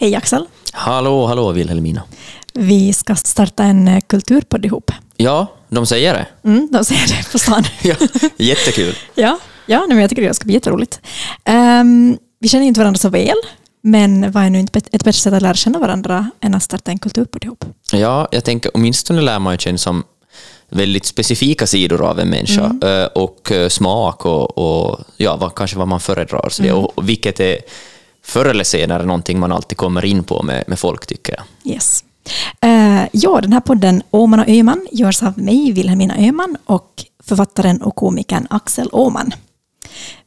Hej Axel. Hallå, hallå Vilhelmina. Vi ska starta en eh, kulturpodd ihop. Ja, de säger det. Mm, de säger det på stan. Ja, jättekul. ja, ja men jag tycker det ska bli jätteroligt. Um, vi känner inte varandra så väl, men vad är nu inte ett bättre sätt att lära känna varandra än att starta en kulturpodd ihop? Ja, jag tänker åtminstone lär man känna som väldigt specifika sidor av en människa mm. Eh, och eh, smak och, och ja, vad, kanske vad man föredrar. Så mm. och, och vilket är förr eller senare någonting man alltid kommer in på med, med folk, tycker jag. Yes. Uh, ja, den här podden Åman och Öman görs av mig, Vilhelmina Öman, och författaren och komikern Axel Åman.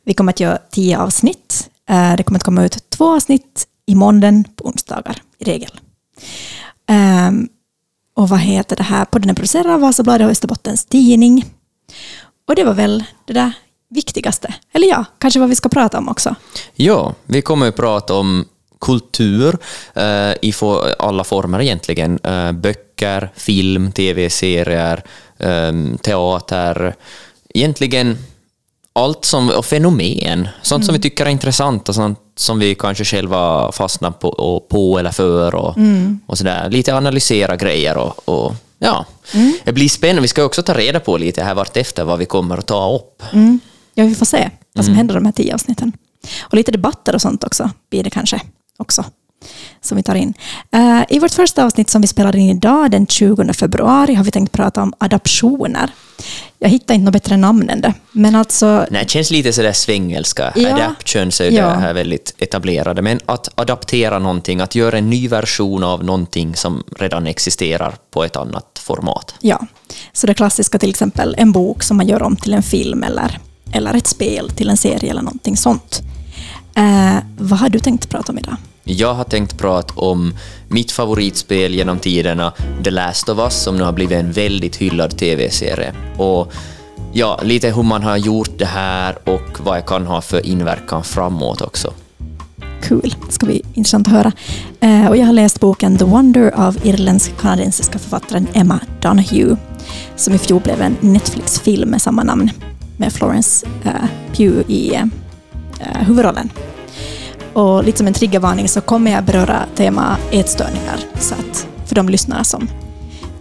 Vi kommer att göra tio avsnitt. Uh, det kommer att komma ut två avsnitt i måndagen på onsdagar i regel. Um, och vad heter det här? Podden är producerad av Vasabladet och Österbottens Tidning. Och det var väl det där viktigaste. Eller ja, kanske vad vi ska prata om också. Ja, vi kommer att prata om kultur eh, i alla former egentligen. Eh, böcker, film, tv-serier, eh, teater. Egentligen allt som, och fenomen, sånt mm. som vi tycker är intressant och sånt som vi kanske själva fastnar på, på eller för och, mm. och sådär. Lite analysera grejer och, och ja, mm. det blir spännande. Vi ska också ta reda på lite här vartefter vad vi kommer att ta upp. Ja, vi får se vad som mm. händer de här tio avsnitten. Och lite debatter och sånt också blir det kanske också som vi tar in. Uh, I vårt första avsnitt som vi spelar in idag, den 20 februari, har vi tänkt prata om adoptioner. Jag hittar inte något bättre namn än det. Men alltså... Nej, det känns lite sådär svengelska. Ja, Adaptions är ja. det här väldigt etablerade. Men att adaptera någonting, att göra en ny version av någonting som redan existerar på ett annat format. Ja, så det klassiska till exempel en bok som man gör om till en film eller, eller ett spel till en serie eller någonting sånt. Uh, vad har du tänkt prata om idag? Jag har tänkt prata om mitt favoritspel genom tiderna, The Last of Us, som nu har blivit en väldigt hyllad TV-serie. Och ja, lite hur man har gjort det här och vad jag kan ha för inverkan framåt också. Kul, det ska bli intressant att höra. Uh, och jag har läst boken The Wonder av irländsk-kanadensiska författaren Emma Donahue, som i fjol blev en Netflix-film med samma namn, med Florence Pugh i uh, huvudrollen. Och lite som en triggervarning så kommer jag beröra tema ätstörningar så att, för de lyssnare som...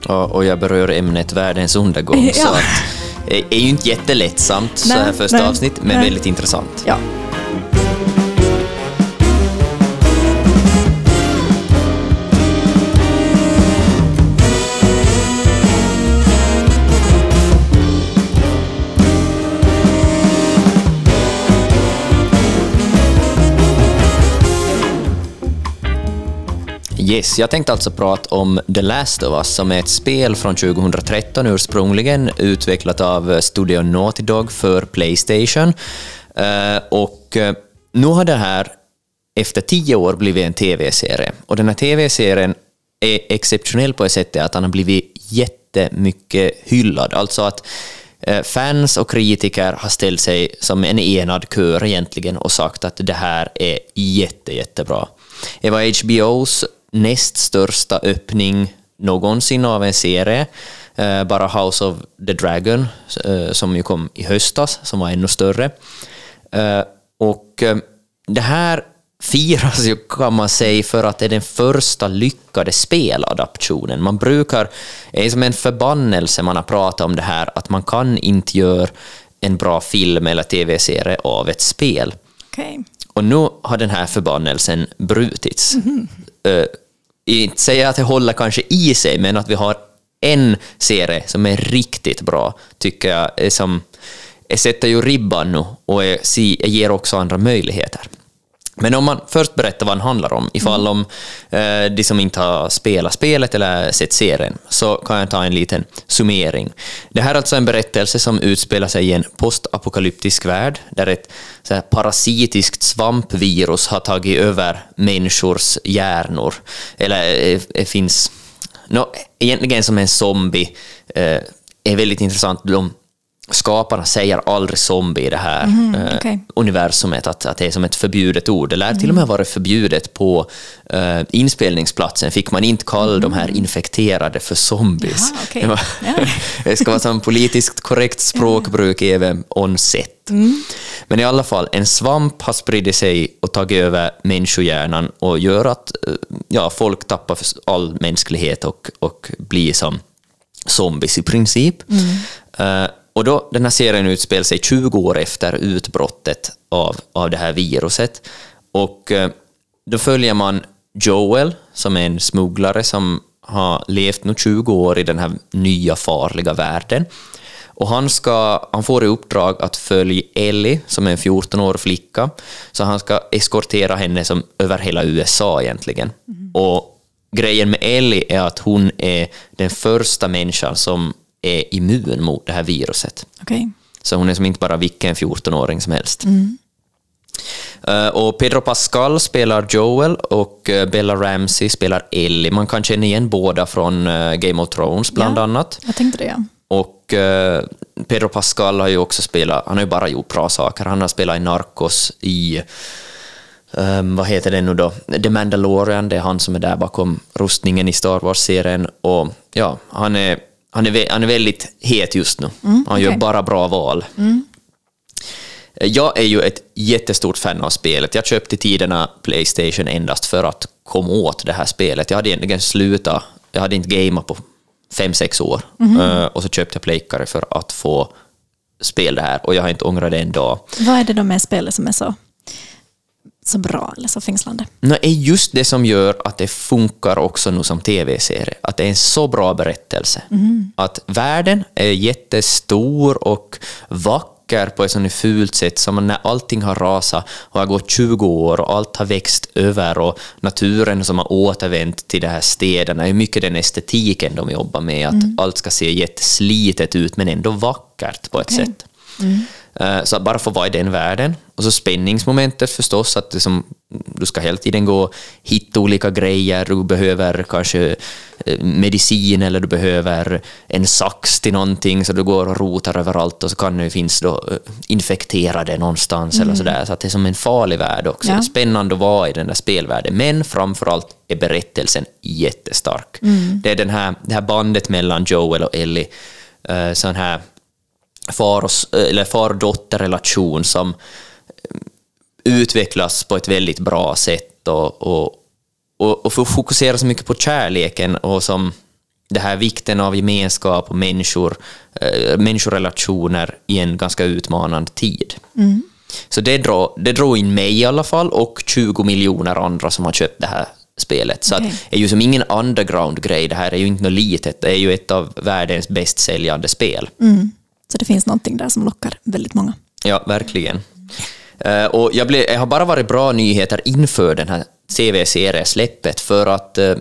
Ja, och jag berör ämnet världens undergång ja. så att det är ju inte jättelättsamt så här första nej, avsnitt, men nej. väldigt intressant. Ja. Yes, jag tänkte alltså prata om The Last of Us som är ett spel från 2013 ursprungligen, utvecklat av eh, Studio Naughty Dog för Playstation. Uh, och uh, nu har det här efter tio år blivit en TV-serie. Och den här TV-serien är exceptionell på det sättet att den har blivit jättemycket hyllad. Alltså att uh, fans och kritiker har ställt sig som en enad kör egentligen och sagt att det här är jätte, jättebra. Det var HBOs näst största öppning någonsin av en serie. Uh, bara House of the Dragon, uh, som ju kom i höstas, som var ännu större. Uh, och det här firas ju, kan man säga, för att det är den första lyckade speladaptionen. Man brukar, det är som en förbannelse man har pratat om det här, att man kan inte göra en bra film eller tv-serie av ett spel. Okay. Och nu har den här förbannelsen brutits. Mm -hmm Eh, inte säga att det håller kanske i sig, men att vi har en serie som är riktigt bra, tycker jag, eh, som sätter ju ribban nu och är, ger också andra möjligheter. Men om man först berättar vad den handlar om, ifall mm. om eh, de som inte har spelat spelet eller sett serien, så kan jag ta en liten summering. Det här är alltså en berättelse som utspelar sig i en postapokalyptisk värld, där ett så här, parasitiskt svampvirus har tagit över människors hjärnor. Eller eh, det finns... No, egentligen som en zombie. Eh, är väldigt intressant. De skaparna säger aldrig zombie i det här Mhm, eh, okej. universumet, att, att det är som ett förbjudet ord. Det lär till och med vara förbjudet på eh, inspelningsplatsen, fick man inte kalla de här infekterade för zombies. Jaha, okej. det, var, Ja. det ska vara som politiskt korrekt språkbruk även on set. Mm. Men i alla fall, en svamp har spridit sig och tagit över människohjärnan och gör att eh, ja, folk tappar all mänsklighet och, och blir som zombies i princip. Eh, och då, den här serien utspelar sig 20 år efter utbrottet av, av det här viruset. Och eh, då följer man Joel, som är en smugglare som har levt nu 20 år i den här nya farliga världen. Och han, ska, han får i uppdrag att följa Ellie, som är en 14-årig flicka, så han ska eskortera henne som över hela USA egentligen. Och grejen med Ellie är att hon är den första människan som är immun mot det här viruset. Okej. Så hon är som inte bara vilken 14-åring som helst. Eh, och Pedro Pascal spelar Joel och eh, Bella Ramsey spelar Ellie. Man kan känna igen båda från eh, Game of Thrones bland Ja. annat. Jag tänkte det, ja. Och Pedro Pascal har ju också spelat, han har ju bara gjort bra saker. Han har spelat i Narcos i, eh, vad heter det nu då, The Mandalorian, det är han som är där bakom rustningen i Star Wars-serien. Och ja, han är, han är, han är väldigt het just nu. han gör okej. bara bra val. Jag är ju ett jättestort fan av spelet. Jag köpte tiderna Playstation endast för att komma åt det här spelet. Jag hade egentligen slutat, jag hade inte gameat på fem sex år. Eh, och så köpte jag Playkare för att få spela det här och jag har inte ångrat det en dag. Vad är det då med spelet som är så, så bra eller så fängslande? Det är just det som gör att det funkar också nu som tv-serie. Att det är en så bra berättelse. Att världen är jättestor och vacker på ett sånt fult sätt som när allting har rasat och har gått 20 år och allt har växt över och naturen som har återvänt till de här städerna. Är mycket den estetiken de jobbar med. Att allt ska se jätteslitet ut men ändå vackert på ett Okej. sätt. Eh, Så att bara få vara i den världen. Och så spänningsmomentet förstås, att det som, du ska hela tiden gå och hitta olika grejer, du behöver kanske eh, medicin eller du behöver en sax till någonting, så du går och rotar överallt och så kan det finnas då eh, infekterade någonstans eller sådär. Så att det är som en farlig värld också. Ja. Det är spännande att vara i den där spelvärlden, men framförallt är berättelsen jättestark. Det är den här, det här bandet mellan Joel och Ellie, eh, sån här far och, eller far-dotter-relation som eh, utvecklas på ett väldigt bra sätt och, och, och, och fokusera så mycket på kärleken och som det här vikten av gemenskap och människor, eh, människorelationer i en ganska utmanande tid. Så det drog, det drog in mig i alla fall och 20 miljoner andra som har köpt det här spelet. Så Okej. att, det är ju som ingen underground-grej, det här är ju inte något litet, det är ju ett av världens bäst säljande spel. Så det finns någonting där som lockar väldigt många. Ja, verkligen. Eh, och jag, blev, jag har bara varit bra nyheter inför den här TV-seriesläppet för att eh,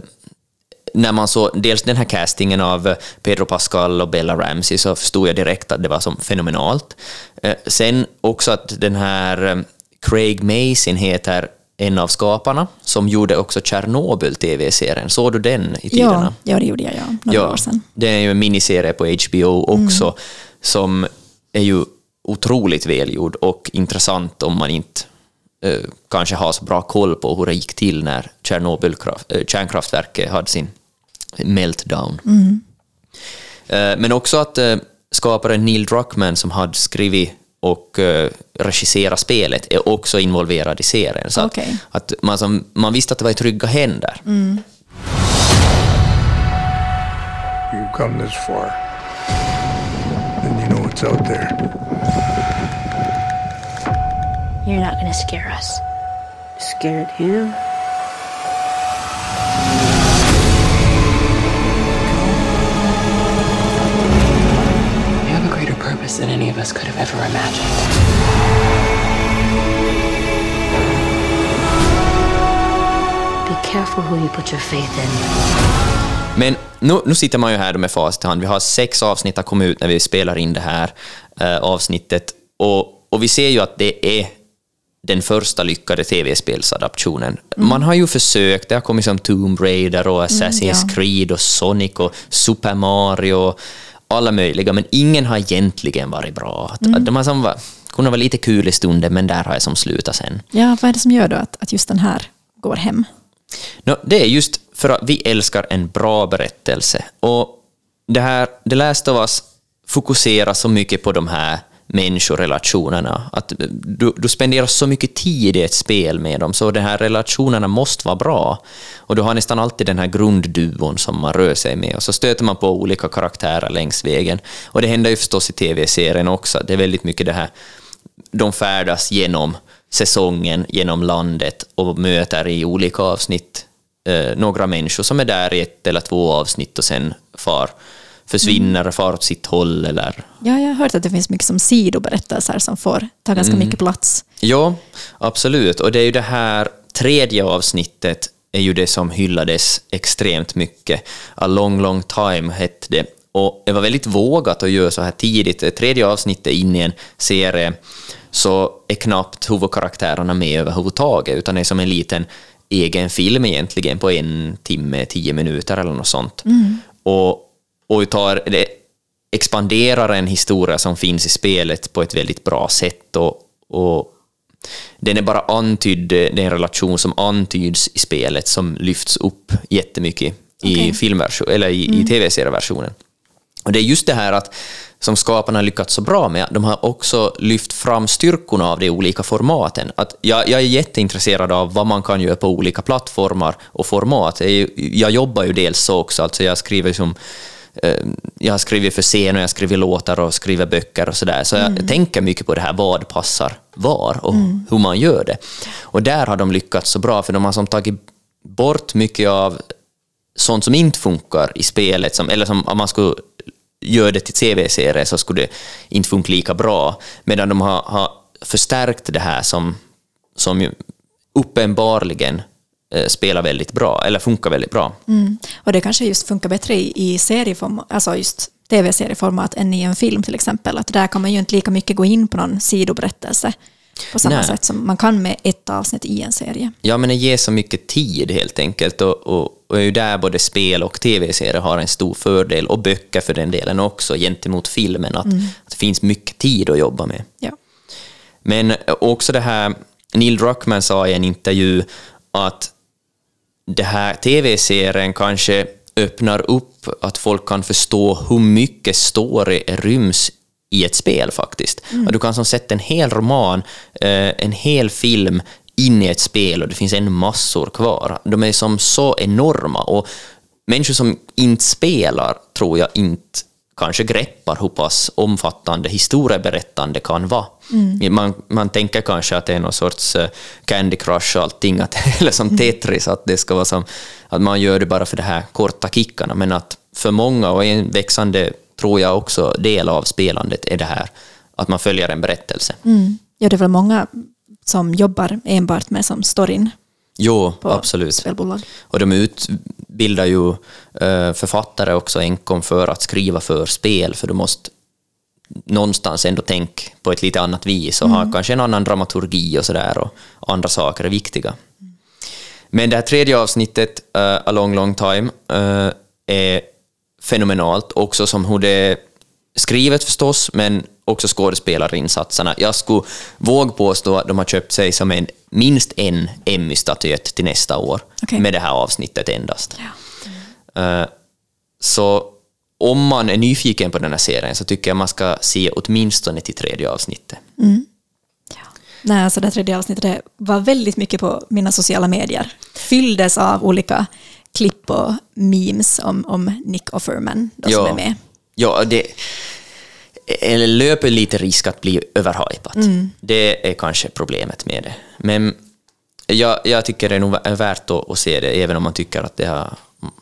när man såg dels den här castingen av Pedro Pascal och Bella Ramsey så förstod jag direkt att det var som fenomenalt. Eh, sen också att den här Craig Mason heter en av skaparna som gjorde också Chernobyl-TV-serien. Såg du den i tiderna? Ja, ja, det gjorde jag ja, några år sedan. Det är ju en miniserie på HBO också, som är ju otroligt välgjord och intressant om man inte eh, kanske har så bra koll på hur det gick till när Tjernobyl, eh, kärnkraftverket hade sin meltdown. Eh, men också att eh, skaparen Neil Druckmann som hade skrivit och eh, regisserat spelet är också involverad i serien. Så Okej. att, att man, som, man visste att det var i trygga händer. You've come this far. Then you know what's out there. You're not gonna scare us. Scared him? You have a greater purpose than any of us could have ever imagined. Be careful who you put your faith in. Men nu, nu sitter man ju här med facit i hand. Vi har sex avsnitt att komma ut när vi spelar in det här eh, avsnittet. Och, och vi ser ju att det är den första lyckade tv-spelsadaptionen. Man har ju försökt, det har kommit som Tomb Raider och Assassin's ja. Creed och Sonic och Super Mario. alla möjliga, men ingen har egentligen varit bra. Att de har som var, kunnat vara lite kul i stunden, men där har jag som slutat sen. Ja, vad är det som gör då att, att just den här går hem? No, det är just för att vi älskar en bra berättelse. Och det här, The Last of Us fokuserar så mycket på de här människorelationerna. Att du, du spenderar så mycket tid i ett spel med dem, så de här relationerna måste vara bra. Och du har nästan alltid den här grundduon som man rör sig med, och så stöter man på olika karaktärer längs vägen. Och det händer ju förstås i tv-serien också. Det är väldigt mycket det här, de färdas genom säsongen, genom landet och möter i olika avsnitt eh, några människor som är där i ett eller två avsnitt och sen far försvinner, far åt sitt håll eller... Ja, jag har hört att det finns mycket som sidoberättelser som får ta ganska mycket plats. Ja, absolut. Och det är ju det här tredje avsnittet är ju det som hyllades extremt mycket. A long, long time hette det. Och det var väldigt vågat att göra så här tidigt. Det tredje avsnittet in i en serie så är knappt huvudkaraktärerna med överhuvudtaget, utan det är som en liten egen film egentligen på en timme, tio minuter eller något sånt. Och, och tar, det expanderar en historia som finns i spelet på ett väldigt bra sätt och, och den är bara antydd, det är en relation som antyds i spelet som lyfts upp jättemycket i, Okej. filmversion, eller i, i tv-serieversionen. Och det är just det här att som skaparna har lyckats så bra med, de har också lyft fram styrkorna av de olika formaten. Att jag, jag är jätteintresserad av vad man kan göra på olika plattformar och format. Jag, jobbar ju dels så också, alltså jag skriver som jag har skrivit för scen och jag skriver låtar och skriver böcker och sådär. Så jag tänker mycket på det här, vad passar var och hur man gör det. Och där har de lyckats så bra, för de har som tagit bort mycket av sånt som inte funkar i spelet, som, eller som om man skulle göra det till tv-serie så skulle det inte funka lika bra, medan de har, har förstärkt det här som, som uppenbarligen eh, spelar väldigt bra, eller funkar väldigt bra. Mm. Och det kanske just funkar bättre i, i serieform, alltså just tv-serieformat än i en film till exempel. Att där kan man ju inte lika mycket gå in på någon sidoberättelse på samma Nej. sätt som man kan med ett avsnitt i en serie. Ja, men det ger så mycket tid helt enkelt och, och, och är ju där både spel och tv-serier har en stor fördel, och böcker för den delen också, gentemot filmen, att, att det finns mycket tid att jobba med. Ja. Men också det här, Neil Druckmann sa i en intervju att det här tv-serien kanske öppnar upp att folk kan förstå hur mycket story ryms i ett spel faktiskt. Och du kan som sätta en hel roman, eh, en hel film in i ett spel och det finns ännu massor kvar. De är som så enorma och människor som inte spelar tror jag inte kanske greppar hur pass omfattande historieberättande kan vara. Man, man tänker kanske att det är någon sorts eh, Candy Crush och allting, att, eller som Tetris, att det ska vara som att man gör det bara för de här korta kickarna, men att för många, och en växande, tror jag också, del av spelandet är det här att man följer en berättelse. Mm. ja, det är väl många som jobbar enbart med som storyn Jo, absolut. spelbolag. Och de utbildar ju eh, författare också enkom för att skriva för spel, för du måste någonstans ändå tänka på ett lite annat vis och ha kanske en annan dramaturgi och sådär och andra saker är viktiga. Men det här tredje avsnittet, eh, A long long time, eh, är fenomenalt, också som hur det är skrivet förstås, men också skådespelarinsatserna. Jag skulle våga påstå att de har köpt sig som en, minst en Emmy-statyett till nästa år, Okej. med det här avsnittet endast. Eh, Så om man är nyfiken på den här serien så tycker jag man ska se åtminstone till tredje avsnittet. Nej, alltså det tredje avsnittet var väldigt mycket på mina sociala medier. Fylldes av olika klipp och memes om, om Nick Offerman då, som är med. Ja, det eller löper lite risk att bli överhypat. Det är kanske problemet med det. Men jag, jag tycker det är nog är värt att, att se det, även om man tycker att det har,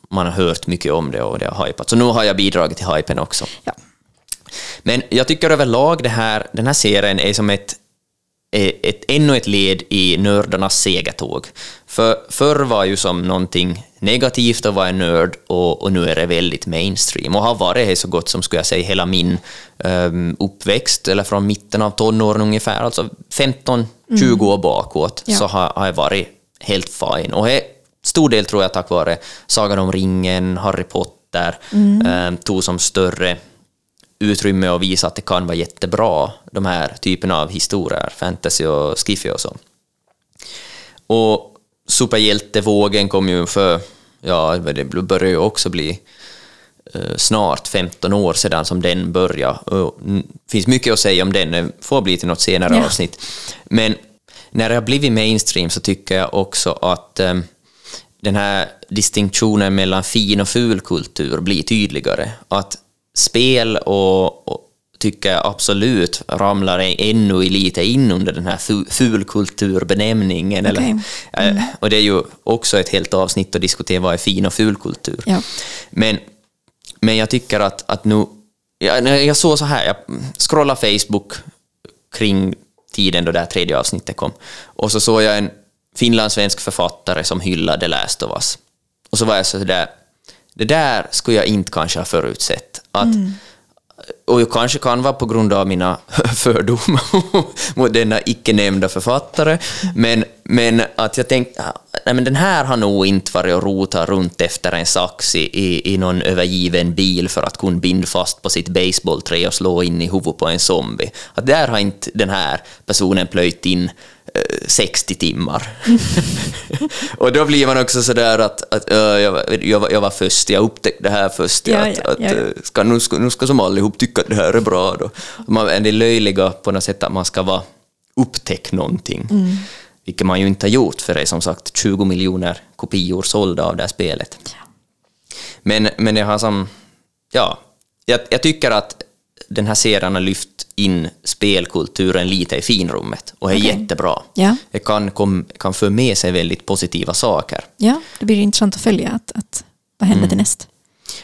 man har hört mycket om det och det har hypat. Så nu har jag bidragit till hypen också. Ja. Men jag tycker överlag det här, den här serien är som ett, ett, ännu ett led i nördarnas segertåg. För förr var ju som någonting negativt att vara en nörd och, och nu är det väldigt mainstream och har varit det så gott som skulle jag säga hela min um, uppväxt, eller från mitten av tonåren ungefär, alltså 15-20 år bakåt, Ja. så har, har jag varit helt fine. Och det stor del tror jag tack vare Sagan om ringen, Harry Potter, eh, tog som större utrymme att visa att det kan vara jättebra, de här typerna av historier, fantasy och skiffy och så. Och superhjältevågen kom ju för, ja, det börjar ju också bli eh, snart 15 år sedan som den började. Det finns mycket att säga om den, det får bli till något senare Ja. avsnitt. Men när det har blivit mainstream så tycker jag också att eh, den här distinktionen mellan fin och ful kultur blir tydligare. Att spel och, och tycker jag absolut ramlar ännu lite in under den här fu- fulkulturbenämningen. Eller, eh, Och det är ju också ett helt avsnitt att diskutera vad är fin och fulkultur. Ja. Men, men jag tycker att, att nu... Jag, jag såg så här, jag scrollade Facebook kring tiden då det här tredje avsnittet kom. Och så såg jag en finlandssvensk författare som hyllade Last of Us. Och så var jag så där, det där skulle jag inte kanske ha förutsett. Att, Och jag kanske kan vara på grund av mina fördomar mot denna icke nämnda författare, men, men att jag tänkte, nej men den här har nog inte varit och rotat runt efter en sax i, i, någon övergiven bil för att kunna binda fast på sitt baseballträ och slå in i huvudet på en zombie. Att där har inte den här personen plöjt in eh, 60 timmar. och då blir man också sådär att, att äh, jag, jag, jag var först, jag upptäckte det här först, Ja, att, ja, att, ja, ja. eh, ska, nu, ska, nu ska som allihop tycka att det här är bra. Då. Man är det löjliga på något sätt att man ska vara upptäckt någonting. Mm. Vilket man ju inte har gjort, för det är som sagt 20 miljoner kopior sålda av det här spelet. Men, men jag har som... Ja, jag, jag tycker att den här serien har lyft in spelkulturen lite i finrummet och är Okej. jättebra. Ja. Det kan, kom, kan föra med sig väldigt positiva saker. Ja, det blir intressant att följa att, att vad händer Mm. till näst.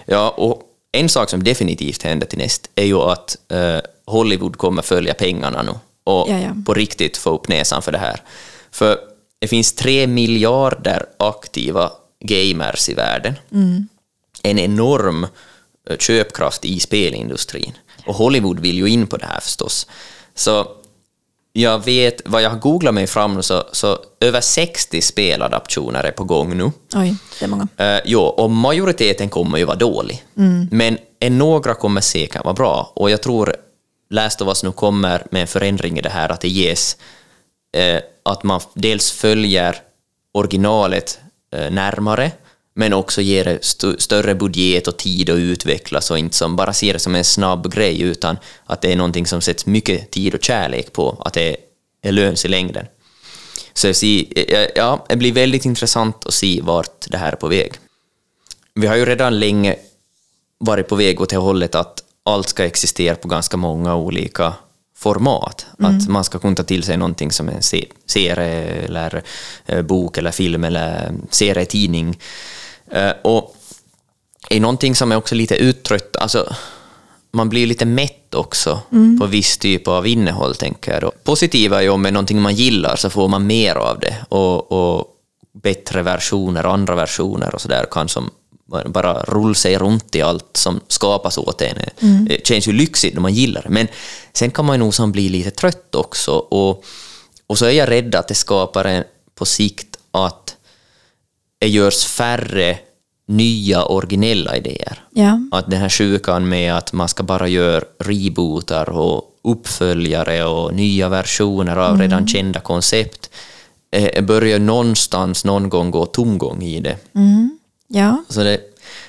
Ja, och en sak som definitivt händer till näst är ju att eh, Hollywood kommer följa pengarna nu och Ja, ja. på riktigt få upp näsan för det här. För det finns tre miljarder aktiva gamers i världen. Mm. En enorm eh, köpkraft i spelindustrin. Och Hollywood vill ju in på det här förstås. Så jag vet, vad jag har googlat mig fram så, så över 60 speladaptioner är på gång nu. Oj, det är många. Uh, jo, och majoriteten kommer ju vara dålig. Men en några kommer säkert vara bra. Och jag tror Last of Us nu kommer med en förändring i det här, att det ges eh, att man dels följer originalet eh, närmare, men också ger det st- större budget och tid att utvecklas och inte som bara ser det som en snabb grej, utan att det är någonting som sätts mycket tid och kärlek på, att det är löns i längden. Så jag ser, ja, ja, det blir väldigt intressant att se vart det här är på väg. Vi har ju redan länge varit på väg åt det hållet att allt ska existera på ganska många olika format. Att man ska kunna ta till sig någonting som en se- serie eller eh, bok eller film eller serietidning. Eh, Och är någonting som är också lite uttrött, alltså man blir lite mätt också på viss typ av innehåll, tänker jag. Då. Positiva är ju om är någonting man gillar så får man mer av det och, och bättre versioner och andra versioner och sådär kan som bara rulla sig runt i allt som skapas åt en. Det känns ju lyxigt när man gillar det, men sen kan man ju nog bli lite trött också och, och så är jag rädd att det skapar en, på sikt att det görs färre nya originella idéer. Ja. Att den här sjukan med att man ska bara göra rebootar och uppföljare och nya versioner av redan kända koncept eh, börjar någonstans någon gång gå tomgång i det. Ja, Så det,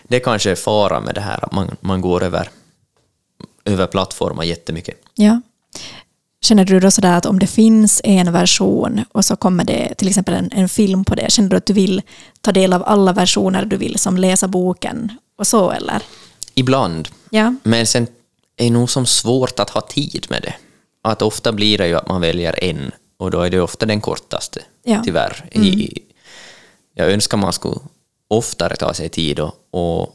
det kanske är fara med det här, att man, man går över, över plattformar jättemycket. ja. Känner du då sådär att om det finns en version och så kommer det till exempel en, en film på det, känner du att du vill ta del av alla versioner du vill, som läsa boken och så eller? Ibland. Ja. Men sen är det nog som svårt att ha tid med det. Att ofta blir det ju att man väljer en och då är det ofta den kortaste, Ja. tyvärr. I, jag önskar man skulle oftare ta sig tid och, och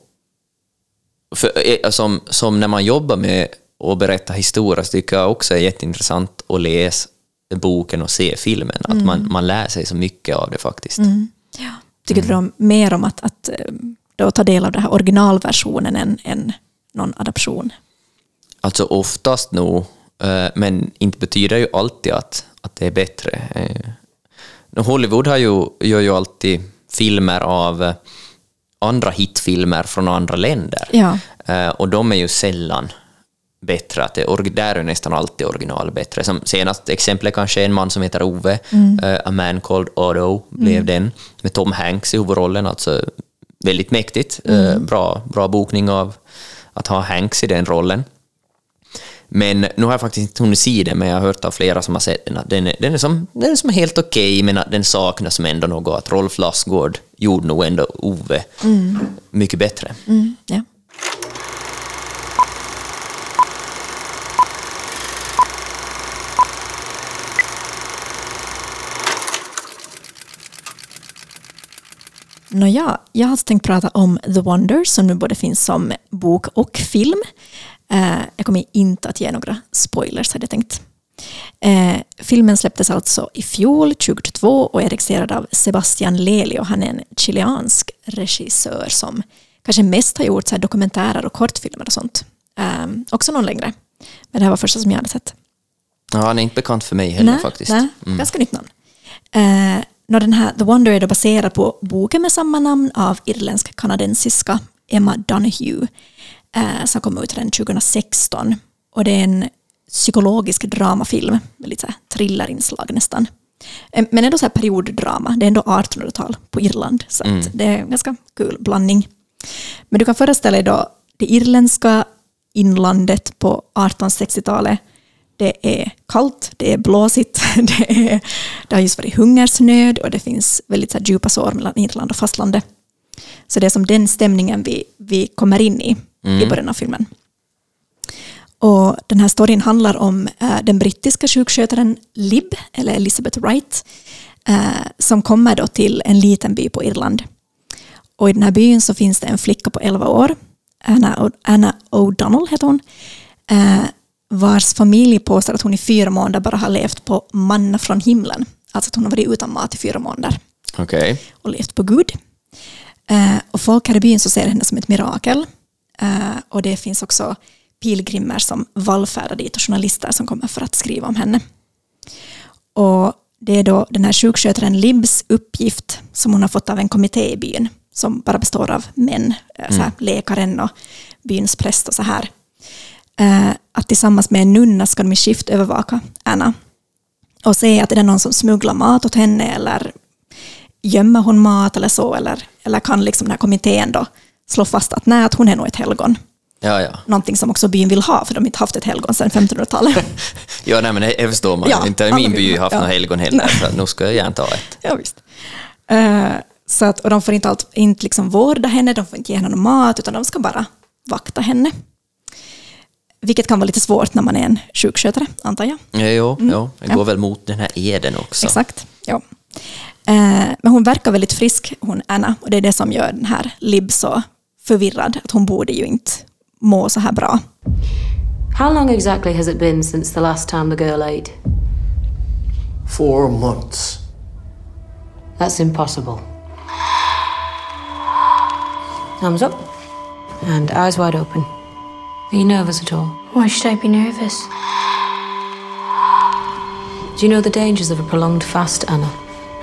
för, eh, som, som när man jobbar med att berätta historia så tycker jag också är jätteintressant att läsa boken och se filmen. Att man, man lär sig så mycket av det faktiskt. ja. Tycker du då mer om att, att eh, då ta del av den här originalversionen än, än någon adaption? Alltså oftast nog, eh, men inte betyder ju alltid att, att det är bättre. Hollywood har ju, gör ju alltid filmer av eh, andra hitfilmer från andra länder. Ja. Eh, Och de är ju sällan bättre. Att det, där är nästan alltid original bättre. Som senaste exemplet kanske är en man som heter Ove, eh, A Man Called Otto blev den, med Tom Hanks i huvudrollen. Alltså väldigt mäktigt. Eh, bra, bra bokning av att ha Hanks i den rollen. Men nu har jag faktiskt inte hunnit se den, men jag har hört av flera som har sett den att den är, den är, som, den är som helt okej, men att den saknas som ändå något. Att Rolf Lassgård gjorde nog ändå Ove mycket bättre. Ja. Nåja, jag har tänkt prata om The Wonder som nu både finns som bok och film. Eh, jag kommer inte att ge några spoilers hade jag tänkt. Eh, filmen släpptes alltså i fjol, 2022, och är regisserad av Sebastian Lelio. Han är en chilensk regissör som kanske mest har gjort så dokumentärer och kortfilmer och sånt. Eh, också någon längre. Men det här var första som jag hade sett. Ja, han är inte bekant för mig heller faktiskt. Nej, ganska nytt namn. Eh, den här, The Wonder är då baserad på boken med samma namn av irländsk-kanadensiska Emma Donoghue eh, som kom ut redan 2016. Och det är en psykologisk dramafilm med lite så thrillerinslag nästan. Eh, Men ändå så här perioddrama. Det är ändå 1800-tal på Irland. Så att det är en ganska kul blandning. Men du kan föreställa dig då det irländska inlandet på 1860-talet. Det är kallt, det är blåsigt, det, är, det har just varit hungersnöd och det finns väldigt så djupa sår mellan Irland och fastlandet. Så det är som den stämningen vi, vi kommer in i i början av filmen. Och den här storyn handlar om eh, den brittiska sjukskötaren Lib, eller Elizabeth Wright, eh, som kommer då till en liten by på Irland. Och i den här byn så finns det en flicka på 11 år, Anna, Anna O'Donnell heter hon, eh, vars familj påstår att hon i fyra månader bara har levt på manna från himlen. Alltså att hon har varit utan mat i fyra månader Okej. och levt på Gud. Eh, och folk här i byn så ser henne som ett mirakel. Eh, och det finns också pilgrimer som vallfärdar dit och journalister som kommer för att skriva om henne. Och det är då den här sjukskötaren Libs uppgift som hon har fått av en kommitté i byn som bara består av män, eh, så här, läkaren och byns präst och så här. Eh, att tillsammans med en nunna ska de i skift övervaka Anna och se att det är någon som smugglar mat åt henne eller gömmer hon mat eller så, eller, eller kan liksom den här kommittén då slå fast att nej, att hon är nog ett helgon. Ja, ja. Någonting som också byn vill ha, för de har inte haft ett helgon sedan 1500-talet. Ja, nej, men det förstår man. Ja, inte min by haft ja. något helgon heller, så nu ska jag gärna ta ett. ja, visst. Eh, så att, och de får inte, allt, inte liksom vårda henne, de får inte ge henne någon mat, utan de ska bara vakta henne. Vilket kan vara lite svårt när man är en sjukskötare, antar jag. Ja, jo, jo, det Ja. går väl mot den här eden också. Exakt. Ja. Eh, men hon verkar väldigt frisk, hon Anna, och det är det som gör den här Lib så förvirrad, att hon borde ju inte må så här bra. How long exactly has it been since the last time the girl ate? Four months. That's impossible. Thumbs up. And eyes wide open. Are you nervous at all? Why should I be nervous? Do you know the dangers of a prolonged fast, Anna?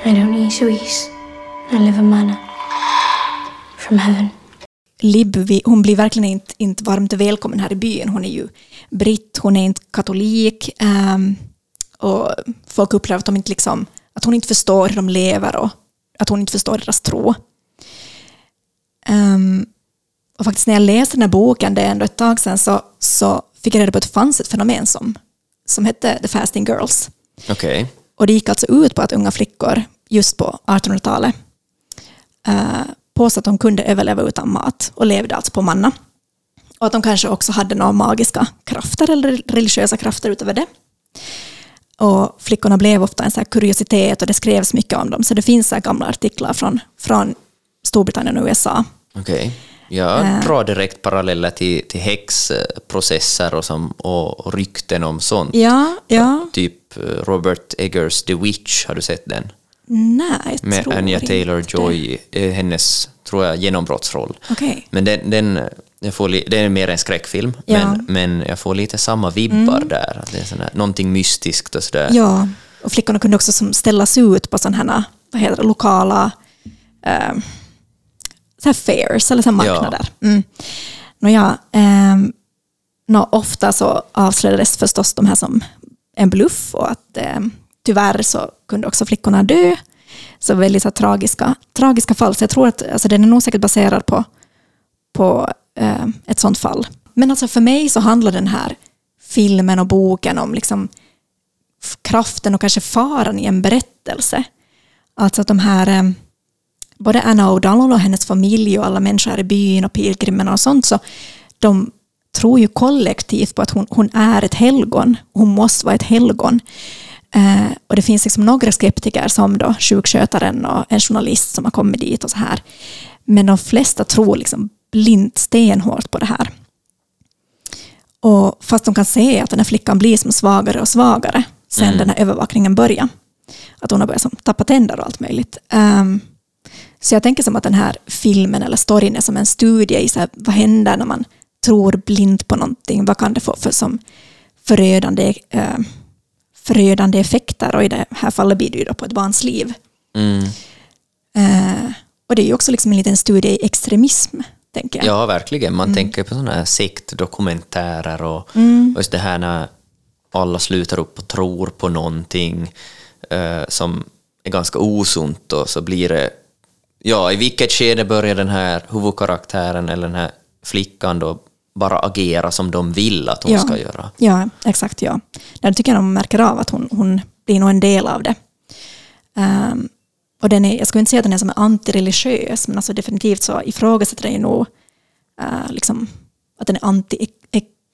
I don't eat sweets. I live in manna. From heaven. Lib, vi- hon blir verkligen inte, inte varmt välkommen här i byn. Hon är ju britt, hon är inte katolik. ehm, och folk upplever att, de inte liksom, att hon inte förstår hur de lever och att hon inte förstår deras tro. Ehm, och faktiskt när jag läste den här boken, det är ändå ett tag sedan, så, så fick jag reda på att det fanns ett fenomen som, som hette The Fasting Girls. Okej. Och det gick alltså ut på att unga flickor just på 1800-talet eh, påstod att de kunde överleva utan mat och levde alltså på manna. Och att de kanske också hade några magiska krafter eller religiösa krafter utöver det. Och flickorna blev ofta en så här kuriositet och det skrevs mycket om dem. Så det finns så gamla artiklar från, från Storbritannien och USA. Okej. Jag Eh. drar direkt paralleller till, till häxprocesser och, som, och, och rykten om sånt. Ja, ja. Typ eh, Robert Eggers The Witch, har du sett den? Nej, jag Med tror Anya inte Taylor-Joy, eh, hennes, tror jag, genombrottsroll. Okej. Men den, den, jag får li, det är mer en skräckfilm, Ja. Mm. men, men jag får lite samma vibbar där. Att det är sån här, någonting mystiskt och sådär. Ja, och flickorna kunde också som ställas ut på sådana här, vad heter det, lokala eh, så här fairs eller så marknader. Mm. Nåja, ehm, nå, ofta så avslöjades förstås de här som en bluff och att eh, tyvärr så kunde också flickorna dö. Så väldigt så tragiska, tragiska fall. Så jag tror att alltså, den är nog säkert baserad på, på eh, ett sånt fall. Men alltså för mig så handlar den här filmen och boken om liksom kraften och kanske faran i en berättelse. Alltså att de här, eh, både Anna O'Donnell och hennes familj och alla människor här i byn och pilgrimerna och sånt, så de tror ju kollektivt på att hon, hon är ett helgon. Hon måste vara ett helgon. Eh, och det finns liksom några skeptiker som då sjukskötaren och en journalist som har kommit dit och så här. Men de flesta tror liksom blint stenhårt på det här. Och fast de kan se att den här flickan blir som svagare och svagare sen den här övervakningen börjar. Att hon har börjat som tappa tänder och allt möjligt. Ehm, så jag tänker som att den här filmen eller storyn är som en studie i så här, vad händer när man tror blint på någonting. Vad kan det få för som förödande, eh, förödande effekter? Och i det här fallet blir det ju då på ett barns liv. Mm. Eh, och det är ju också liksom en liten studie i extremism, tänker jag. Ja, verkligen. Mm. Man tänker på sådana här sektdokumentärer och, Mm. och just det här när alla slutar upp och tror på någonting eh, som är ganska osunt och så blir det... Ja, i vilket skede börjar den här huvudkaraktären eller den här flickan då bara agera som de vill att hon Ja. ska göra? Ja, exakt. Ja. Där tycker jag de märker av att hon, hon blir nog en del av det. Ehm, och den är, jag skulle inte säga att den är som antireligiös, men alltså definitivt så ifrågasätter den ju nog eh, liksom, att den är anti,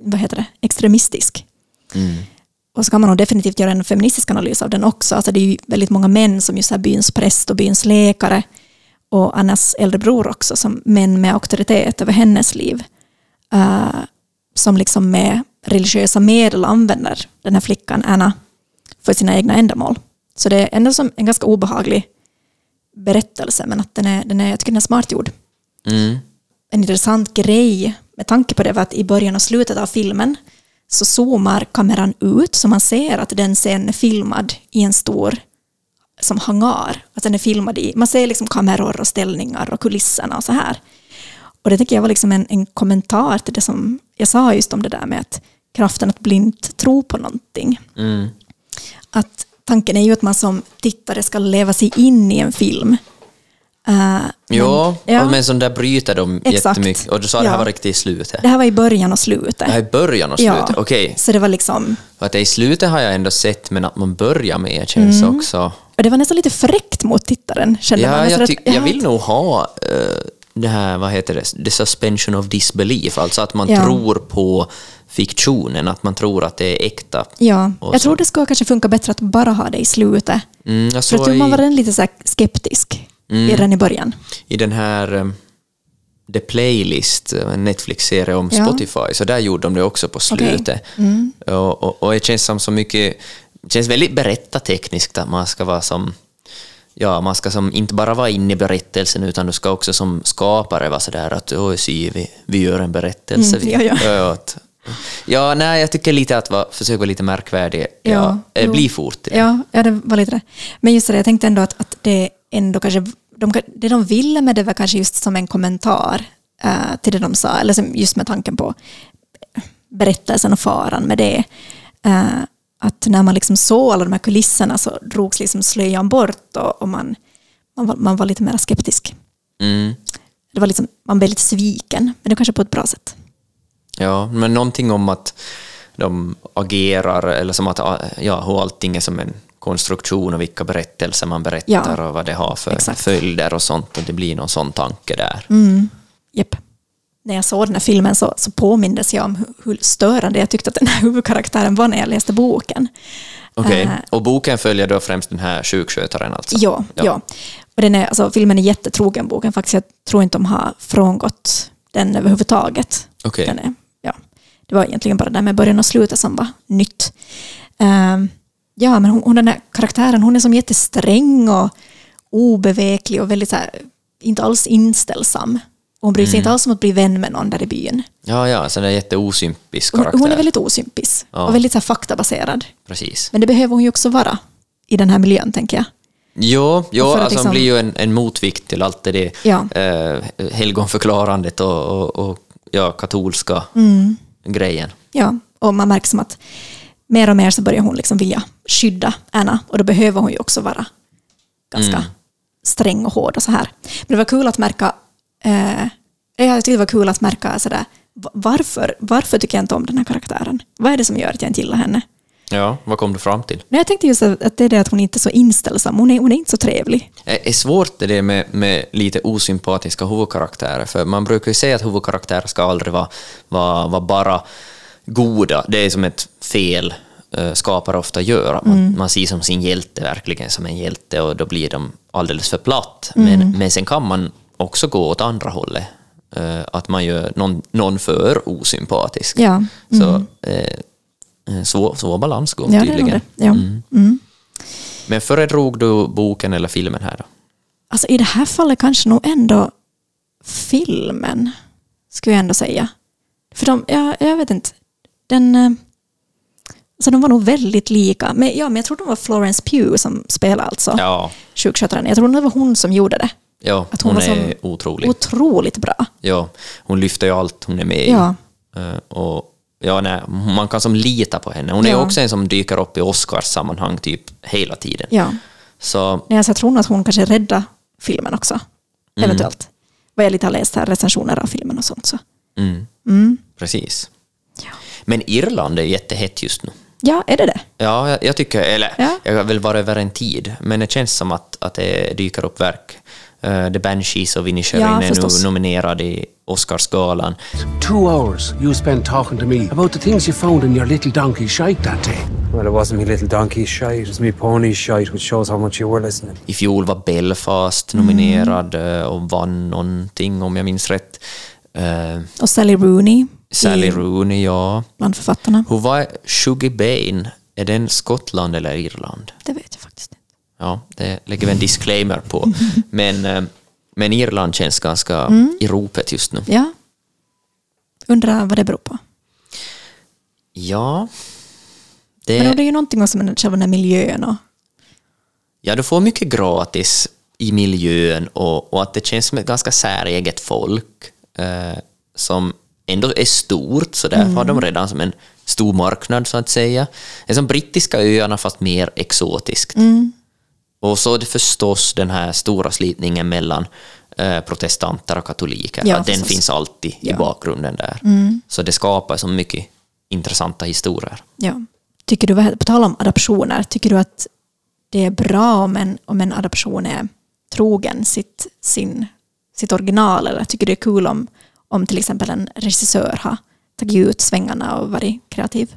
vad heter det, extremistisk. Och så kan man nog definitivt göra en feministisk analys av den också. Alltså det är ju väldigt många män som just är byns präst och byns läkare och Annas äldre bror också som män med auktoritet över hennes liv. Eh, som liksom med religiösa medel använder den här flickan Anna för sina egna ändamål. Så det är ändå som en ganska obehaglig berättelse men att den är, den är, jag tycker den är smart gjord. Mm. En intressant grej med tanke på det var att i början och slutet av filmen så zoomar kameran ut så man ser att den sen är filmad i en stor som hangar. Att den är filmad i, man ser liksom kameror och ställningar och kulisserna och så här. Och det tycker jag var liksom en, en kommentar till det som jag sa just om det där med att kraften att blint tro på någonting. Mm. Att tanken är ju att man som tittare ska leva sig in i en film. Ja, men- ja. men som där bryter de Exakt. jättemycket. Och du sa att det här Ja. var riktigt i slutet. Det här var i början och slutet. Det här är början och slutet, okej. Så det var liksom, För att i slutet har jag ändå sett, men att man börjar med känns Mm. också... och det var nästan lite fräckt mot tittaren, kände man. Ja, Alltså jag, jag ja. vill nog ha eh, det här, vad heter det, the suspension of disbelief, alltså att man Ja. tror på fiktionen, att man tror att det är äkta. Ja, jag tror det skulle kanske funka bättre att bara ha det i slutet. Mm, jag För jag tror man var den lite så skeptisk redan i början. i den här eh, The Playlist, eh, en Netflix-serie om Ja. Mm. Spotify, så där gjorde de det också på slutet. Och, och, och det känns som så mycket, det känns väldigt berättartekniskt att man ska vara som Ja, man ska som inte bara vara inne i berättelsen utan du ska också som skapare vara sådär att oj, se, vi, vi gör en berättelse. Mm, ja, ja. Ja, nej, jag tycker lite att va, försöka vara lite märkvärdig. Ja, Ja, jo. bli fort. Ja, ja, det var lite det. Men just det, jag tänkte ändå att, att det ändå kanske, de, det de ville med det var kanske just som en kommentar eh, till det de sa, eller som just med tanken på berättelsen och faran med det. Eh, att när man liksom såg alla de här kulisserna så drogs liksom slöjan bort och, och man, man, var, man var lite mer skeptisk. Mm. Det var liksom, man blev lite sviken, men det kanske på ett bra sätt. Ja, men någonting om att de agerar, eller som att ja, hur allting är som en konstruktion och vilka berättelser man berättar Ja, och vad det har för exakt. följder och sånt. Och det blir någon sån tanke där. Japp. När jag såg den här filmen så, så påmindes jag om hur, hur störande jag tyckte att den här huvudkaraktären var när jag läste boken. Okej, Eh, och boken följer då främst den här sjukskötaren alltså? Ja, ja. Och den är, alltså, filmen är jättetrogen boken faktiskt. Jag tror inte de har frångått den överhuvudtaget. Okej. Den är, ja. Det var egentligen bara det där med början och slutet som var nytt. Ehm, ja, men hon, hon, den här karaktären, hon är som jättesträng och obeveklig och väldigt så här, inte alls inställsam. Och hon bryr sig inte alls om att bli vän med någon där i byn. Ja, ja, så det är jätteosympisk Hon, karaktär. hon är väldigt osympis Ja. och väldigt så här, faktabaserad. Precis. Men det behöver hon ju också vara i den här miljön, tänker jag. Jo, jo alltså liksom- han blir ju en, en motvikt till allt det där Ja. eh, helgonförklarandet och, och, och ja, katolska Mm. grejen. Ja, och man märker som att mer och mer så börjar hon liksom vilja skydda Anna och då behöver hon ju också vara ganska Mm. sträng och hård och så här. Men det var kul att märka, eh, jag tyckte det var kul att märka sådär, va- varför, varför tycker jag inte om den här karaktären? Vad är det som gör att jag inte gillar henne? Ja, vad kom du fram till? Men jag tänkte just att att det är det att hon inte är så inställsam, hon är, hon är inte så trevlig. Det är svårt det med, med lite osympatiska huvudkaraktärer, för man brukar ju säga att huvudkaraktärer ska aldrig vara, vara, vara bara goda. Det är som ett fel eh, skapare ofta gör. Man, man ser som sin hjälte verkligen som en hjälte och då blir de alldeles för platt. Men, men sen kan man också gå åt andra hållet. eh, att man gör någon, någon för osympatisk. Ja, Så eh, eh, svår, svår balansgång Ja, tydligen. Ja. Mm. Men föredrog du boken eller filmen här då? Alltså i det här fallet kanske nog ändå filmen, skulle jag ändå säga. För de, ja, jag vet inte, den... eh, Så de var nog väldigt lika. Men, ja, men jag tror det var Florence Pugh som spelade alltså Ja, sjuksköterskan. Jag tror det var hon som gjorde det. Ja Att hon, hon är otrolig. Otroligt bra. Ja, hon lyfter ju allt hon är med i. Ja. Eh, och ja, nej, man kan som lita på henne. Hon är Ja. också en som dyker upp i Oscars-sammanhang typ hela tiden. Ja. Så Nej, alltså, jag tror att hon kanske räddade filmen också. Mm. Eventuellt. Vad jag lite har läst här, recensioner av filmen och sånt. Så. mm, precis. Ja. Men Irland är jättehett just nu. ja, är det det? Ja, jag, jag tycker, eller Ja. jag väl varit över en tid, men det känns som att, att det dyker upp verk. Eh, The Banshees och Inisherin Ja, är nu nominerad i Oscarsgalan. Two hours you spent talking to me about the things you found in your little donkey shite that day. Well, it wasn't me little donkey shite, it was me pony shite, which shows how much you were listening. I fjol var Belfast Mm. nominerad eh, och vann någonting om jag minns rätt. Eh, Och Sally Rooney Sally i, Rooney, ja. bland författarna. Hur var Shuggy Bane? Är den Skottland eller Irland? Det vet jag. Ja, det lägger vi en disclaimer på. Men, eh, men Irland känns ganska Mm. i ropet just nu. Ja. Undrar vad det beror på. Ja, Men det, det är ju någonting också med själva den här miljön och ja, du får mycket gratis i miljön och, och att det känns som ett ganska säreget folk eh, som ändå är stort, så därför har de redan som en stor marknad så att säga. Det är som brittiska öarna fast mer exotiskt. Och så är det förstås den här stora slitningen mellan eh, protestanter och katoliker. Ja, den förstås. finns alltid i Ja. bakgrunden där. Så det skapar så mycket intressanta historier. Ja. Tycker du, på tal om adoptioner, tycker du att det är bra om en, om en adoption är trogen sitt, sin, sitt original? Eller tycker du det är kul om, om till exempel en regissör har tagit ut svängarna och varit kreativ?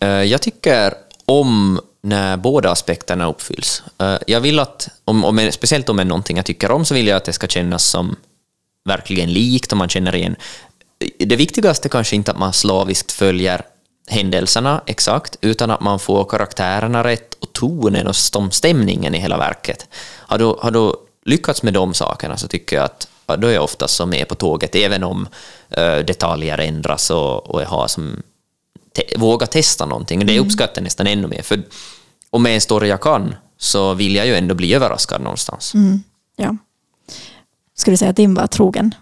Eh, Jag tycker om när båda aspekterna uppfylls. Eh, Jag vill att, om, om, speciellt om det är någonting jag tycker om, så vill jag att det ska kännas som verkligen likt och man känner igen. Det viktigaste kanske inte att man slaviskt följer händelserna exakt, utan att man får karaktärerna rätt och tonen och stäm- stämningen i hela verket. Har du, har du lyckats med de sakerna så tycker jag att ja, då är jag oftast så med på tåget, även om eh, detaljer ändras och, och jag har som te- våga testa någonting. Det uppskattar jag nästan ännu mer. För det är en story jag kan så vill jag ju ändå bli överraskad någonstans. Ja. Skulle du säga att din var trogen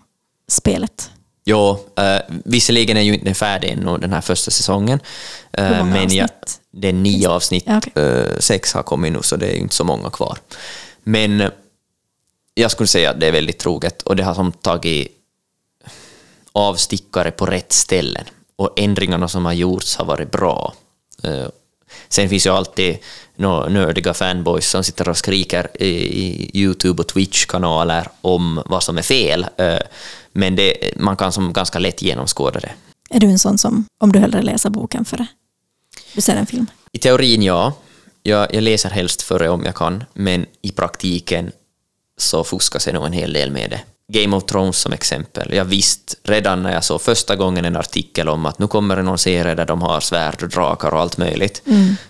spelet? Ja, eh, visserligen är ju inte färdig ännu den här första säsongen. Eh, Hur många men jag, avsnitt? det är nio avsnitt. Ja, okej. Eh, sex har kommit nu så det är ju inte så många kvar. Men eh, jag skulle säga att det är väldigt troget och det har som tagit avstickare på rätt ställen. Och ändringarna som har gjorts har varit bra. Sen finns ju alltid några nördiga fanboys som sitter och skriker i, i Youtube och Twitch-kanaler om vad som är fel. Eh, Men det, man kan som ganska lätt genomskåda det. Är du en sån som, om du hellre läser boken före du ser en film? I teorin ja. Jag, jag läser helst före om jag kan, men i praktiken så fuskas jag nog en hel del med det. Game of Thrones som exempel. Jag visste redan när jag såg första gången en artikel om att nu kommer det någon serie där de har svärd och drakar och allt möjligt.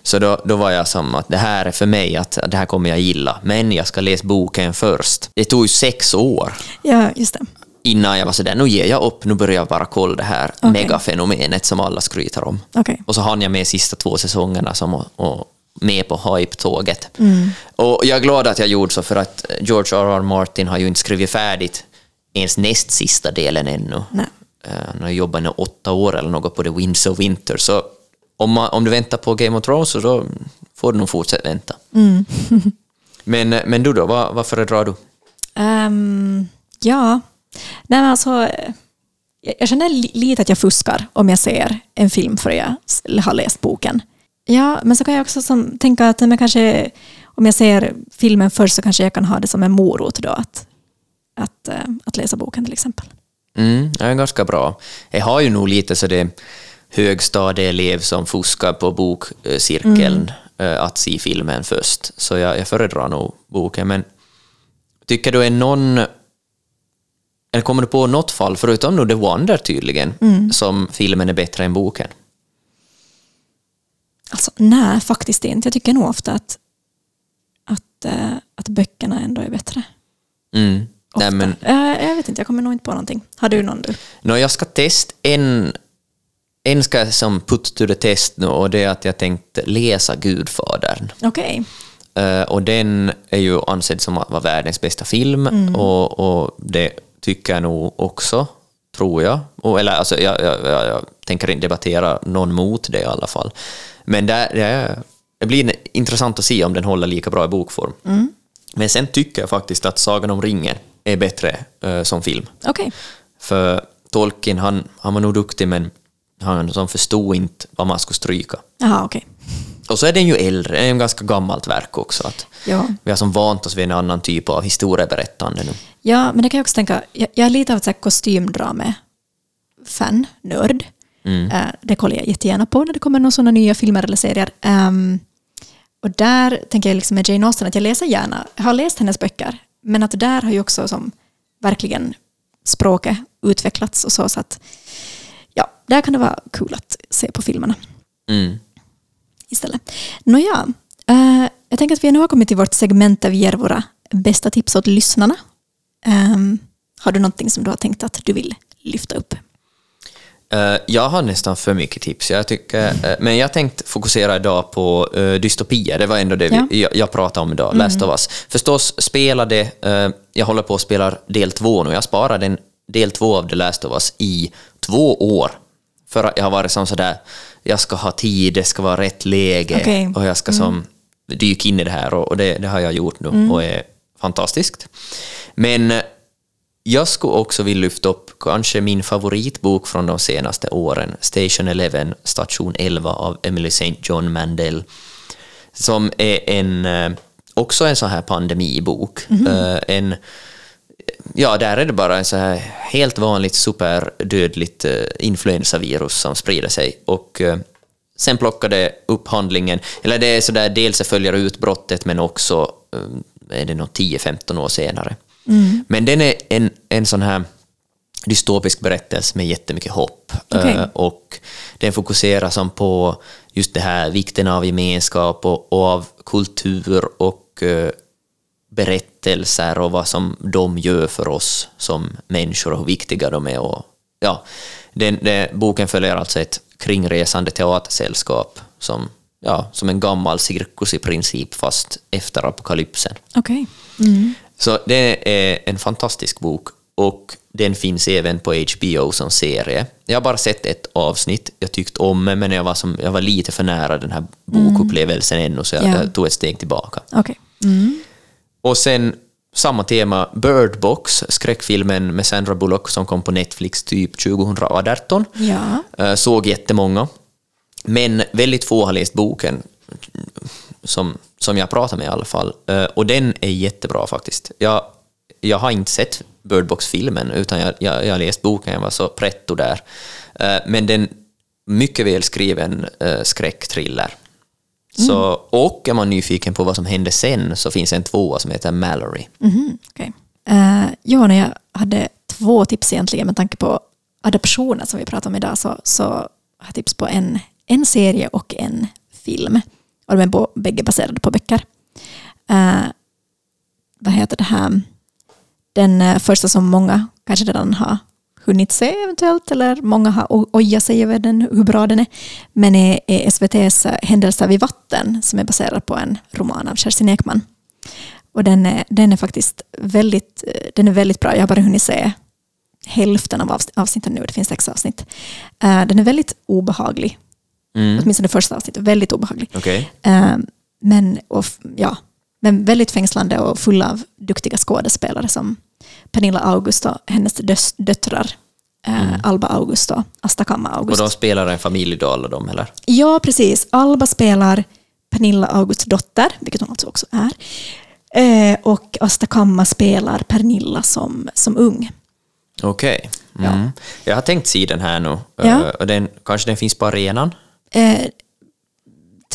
Så då, då var jag som att det här är för mig, att det här kommer jag gilla. Men jag ska läsa boken först. Det tog ju sex år Ja, just det. innan jag var sådär, nu ger jag upp, nu börjar jag bara kolla det här Okej. megafenomenet som alla skryter om. Okej. Och så hann jag med sista två säsongerna som och, och med på hype-tåget. Och jag är glad att jag gjorde så för att George R.R. Martin har ju inte skrivit färdigt ens näst sista delen ännu. Nej. eh, han har jobbat i åtta år eller något på The Winds of Winter, så om, man, om du väntar på Game of Thrones så då får du nog fortsätta vänta. men, men du då, vad, vad föredrar du? Ehm, ja, Nej, men alltså, eh, jag, känner li, lite att jag fuskar om jag ser en film för jag har läst boken. Ja, men så kan jag också som, tänka att men kanske, om jag ser filmen först så kanske jag kan ha det som en morot då, att, att, eh, att läsa boken till exempel. Mm, det är ganska bra. Jag har ju nog lite så det högstadieelev som fuskar på bokcirkeln eh, att se filmen först, så jag, jag föredrar nog boken. Men tycker du är någon... Eller kommer du på något fall, förutom nu The Wonder tydligen, som filmen är bättre än boken? Alltså, nej, faktiskt inte. Jag tycker nog ofta att, att, eh, att böckerna ändå är bättre. Mm. Nej, men, Eh, jag vet inte, jag kommer nog inte på någonting. Har du någon du? no, jag ska testa en, en ska jag som put to the test nu och det är att jag tänkte läsa Gudfadern. Okej. Eh, och den är ju ansedd som att vara världens bästa film och, och det tycker jag nog också, tror jag. Och, eller alltså, jag, jag, jag, jag tänker inte debattera någon mot det i alla fall. Men där, det, det blir intressant att se om den håller lika bra i bokform. Men sen tycker jag faktiskt att Sagan om ringen är bättre eh, som film. Okej. För Tolkien, han, han var nog duktig men han som förstod inte vad man skulle stryka. Jaha, okej. Och så är den ju äldre, det är en ganska gammalt verk också. Att Ja. Vi har som vant oss vid en annan typ av historieberättande nu. Ja, men det kan jag också tänka, jag, jag är lite av ett kostymdrame-fan, nörd. Eh, det kollar jag jättegärna på när det kommer några sådana nya filmer eller serier. Ehm, och där tänker jag liksom med Jane Austen att jag läser gärna, jag har läst hennes böcker, men att där har ju också som verkligen språket utvecklats och så, så att ja, där kan det vara kul att se på filmerna Mm. istället. Nåja, eh, jag tänker att vi nu har kommit till vårt segment där vi ger våra bästa tips åt lyssnarna. Ehm, har du någonting som du har tänkt att du vill lyfta upp? Eh, jag har nästan för mycket tips, jag tycker, eh, men jag tänkte fokusera idag på uh, dystopier, det var ändå det Ja. vi, jag, jag pratade om idag, Last of Us. Förstås spelade, uh, jag håller på att spela del två nu, jag sparade en del två av The Last of Us i två år. För att jag har varit som sådär, jag ska ha tid, det ska vara rätt läge Okej. och jag ska som dyka in i det här och, det, det har jag gjort nu och är fantastiskt. Men eh, jag skulle också vilja lyfta upp kanske min favoritbok från de senaste åren, Station 11, station 11 av Emily St. John Mandel, som är en, eh, också en sån här pandemibok. Eh, En, ja, där är det bara en så här helt vanligt superdödligt eh, influensavirus som sprider sig och sen plockar det upp handlingen, eller det är så där dels följer utbrottet men också är det nog 10-15 år senare. Men den är en, en sån här dystopisk berättelse med jättemycket hopp. Eh, och den fokuserar som på just det här vikten av gemenskap och, och av kultur och eh, berättelser och vad som de gör för oss som människor och hur viktiga de är. Och, ja, den, den, boken följer alltså ett kringresande teatersällskap som, ja, som en gammal cirkus i princip, fast efter apokalypsen. Okej. Så det är en fantastisk bok och den finns även på HBO som serie. Jag har bara sett ett avsnitt, jag tyckte om det, men jag var, som, jag var lite för nära den här bokupplevelsen ännu, så jag, Ja. jag tog ett steg tillbaka. Okej. Och sen samma tema, Bird Box, skräckfilmen med Sandra Bullock som kom på Netflix typ 2018. Ja. Eh, Såg jättemånga. Men väldigt få har läst boken, som, som jag pratar med i alla fall. Eh, Och den är jättebra faktiskt. Jag, jag har inte sett Bird Box-filmen, utan jag, jag, jag har läst boken, jag var så pretto där. Eh, Men den mycket väl skriven eh, skräckthriller. Så, och är man nyfiken på vad som hände sen så finns en tvåa som heter Mallory. Okej. Eh, ja, när jag hade två tips egentligen med tanke på adaptioner som vi pratar om idag så, så har jag tips på en, en serie och en film. Och de är bo- bägge baserade på böcker. Eh, vad heter det här? Den eh, första som många kanske redan har hunnit se eventuellt, eller många har ojat sig över den, hur bra den är, men är, är SVTs eh, Händelser vid vatten, som är baserad på en roman av Kerstin Ekman. Och den är, den är faktiskt väldigt, eh, den är väldigt bra. Jag har bara hunnit se hälften av avsnitten nu, det finns sex avsnitt. Den är väldigt obehaglig, Mm. åtminstone det första avsnittet, väldigt obehaglig. Okej. Eh, men, och, ja, men väldigt fängslande och full av duktiga skådespelare som Pernilla August och hennes dös, döttrar, eh, Alba August och Asta Kamma Och August. de spelar en familj alla de, eller? Ja, precis. Alba spelar Pernilla Augusts dotter, vilket hon alltså också är. Eh, och Asta Kamma spelar Pernilla som, som ung. Okej. Mm. Jag har tänkt se den här nu. Ja. Eh, och den, kanske den finns på arenan? Eh,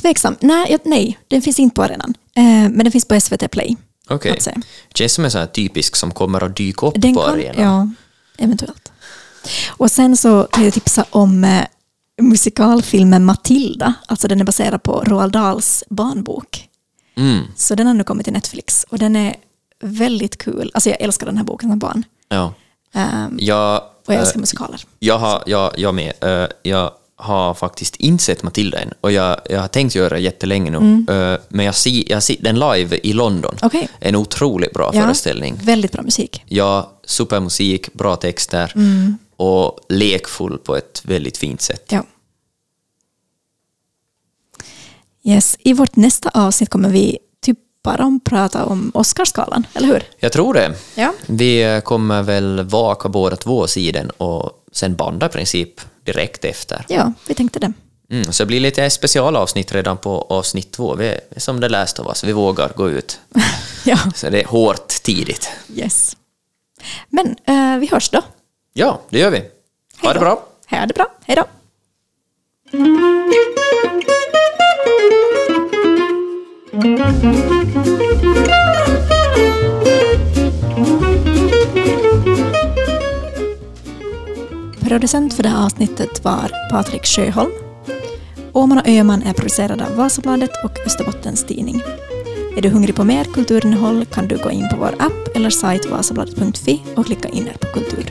tveksam. Nej, nej, den finns inte på arenan. Eh, men den finns på SVT Play. Okej. säga. Känns som en sån här typisk som kommer att dyka upp Den på kan, arenan. ja, eventuellt. Och sen så kan jag tipsa om eh, musikalfilmen Matilda. Alltså den är baserad på Roald Dahls barnbok. Mm. Så den har nu kommit till Netflix och den är väldigt kul. Alltså jag älskar den här boken som barn. Ja. Ehm, Jag, och jag älskar eh, musikaler. jag, har, jag, jag med. Eh, jag har faktiskt inte sett Matilda än och jag, jag har tänkt göra det jättelänge nu. Eh, men jag ser, jag ser den live i London. Mm. Okej. En otroligt bra Ja, föreställning. Väldigt bra musik. Ja, supermusik, bra texter Mm. och lekfull på ett väldigt fint sätt. Ja. Yes. I vårt nästa avsnitt kommer vi typ bara om prata om Oscarsgalan, eller hur? Jag tror det. Ja. Vi kommer väl vaka båda två sidor och sen banda i princip direkt efter. Ja, vi tänkte det. Mm, så det blir lite specialavsnitt redan på avsnitt två. Vi är som det läst av oss, vi vågar gå ut. Ja, Så det är hårt tidigt. yes. Men eh, vi hörs då. Ja, det gör vi. Ha det bra. Ha det bra. Hej då. Producent för det här avsnittet var Patrik Sjöholm. Åman och Öman är producerade av Vasabladet och Österbottens Tidning. Är du hungrig på mer kulturinnehåll kan du gå in på vår app eller sajt vasabladet.fi och klicka in er på kultur.